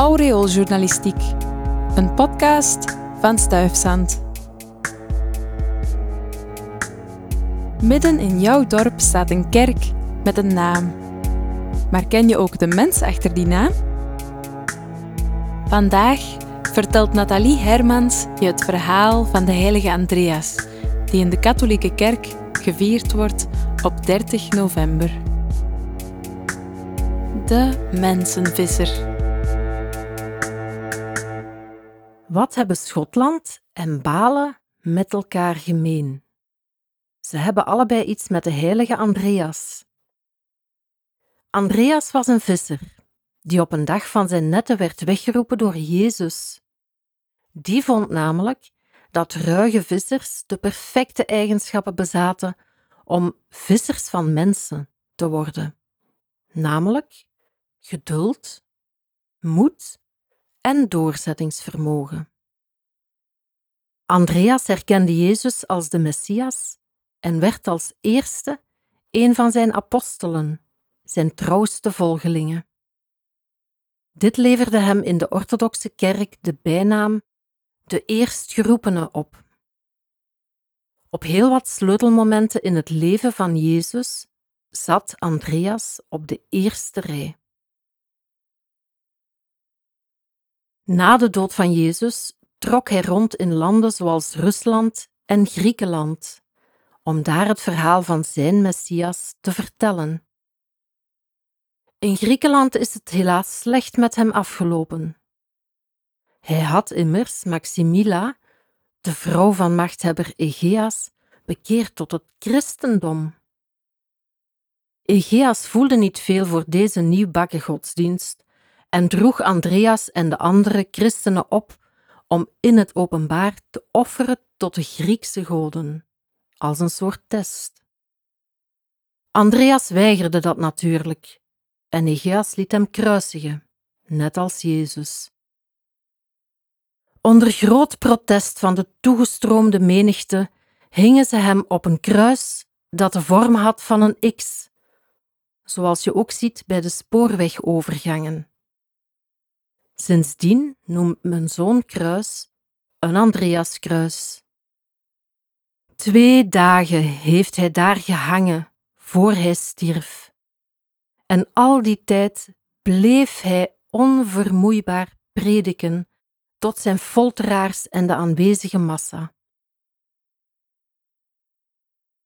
Aureooljournalistiek, een podcast van Stuifzand. Midden in jouw dorp staat een kerk met een naam. Maar ken je ook de mens achter die naam? Vandaag vertelt Nathalie Hermans je het verhaal van de heilige Andreas, die in de katholieke kerk gevierd wordt op 30 november. De mensenvisser. Wat hebben Schotland en Balen met elkaar gemeen? Ze hebben allebei iets met de heilige Andreas. Andreas was een visser, die op een dag van zijn netten werd weggeroepen door Jezus. Die vond namelijk dat ruige vissers de perfecte eigenschappen bezaten om vissers van mensen te worden, namelijk geduld, moed en doorzettingsvermogen. Andreas herkende Jezus als de Messias en werd als eerste een van zijn apostelen, zijn trouwste volgelingen. Dit leverde hem in de orthodoxe kerk de bijnaam de eerstgeroepene op. Op heel wat sleutelmomenten in het leven van Jezus zat Andreas op de eerste rij. Na de dood van Jezus trok hij rond in landen zoals Rusland en Griekenland, om daar het verhaal van zijn Messias te vertellen. In Griekenland is het helaas slecht met hem afgelopen. Hij had immers Maximila, de vrouw van machthebber Egeas, bekeerd tot het christendom. Egeas voelde niet veel voor deze nieuwbakken godsdienst en droeg Andreas en de andere christenen op om in het openbaar te offeren tot de Griekse goden, als een soort test. Andreas weigerde dat natuurlijk en Egeas liet hem kruisigen, net als Jezus. Onder groot protest van de toegestroomde menigte hingen ze hem op een kruis dat de vorm had van een X, zoals je ook ziet bij de spoorwegovergangen. Sindsdien noemt men zo'n kruis een Andreaskruis. Twee dagen heeft hij daar gehangen voor hij stierf. En al die tijd bleef hij onvermoeibaar prediken tot zijn folteraars en de aanwezige massa.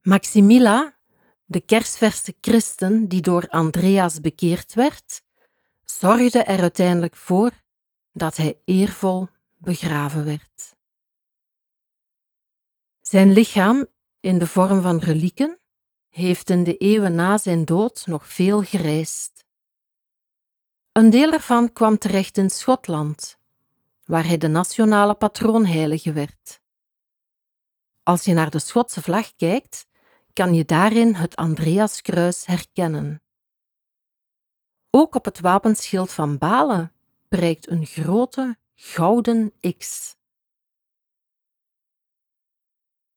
Maximila, de kersverse christen die door Andreas bekeerd werd, zorgde er uiteindelijk voor dat hij eervol begraven werd. Zijn lichaam, in de vorm van relieken, heeft in de eeuwen na zijn dood nog veel gereisd. Een deel ervan kwam terecht in Schotland, waar hij de nationale patroonheilige werd. Als je naar de Schotse vlag kijkt, kan je daarin het Andreaskruis herkennen. Ook op het wapenschild van Balen prijkt een grote gouden X.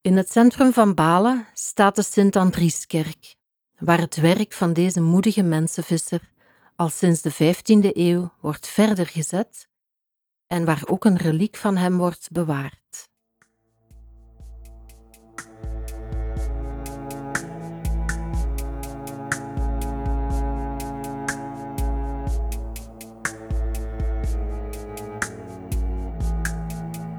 In het centrum van Balen staat de Sint-Andrieskerk, waar het werk van deze moedige mensenvisser al sinds de 15e eeuw wordt verder gezet en waar ook een reliek van hem wordt bewaard.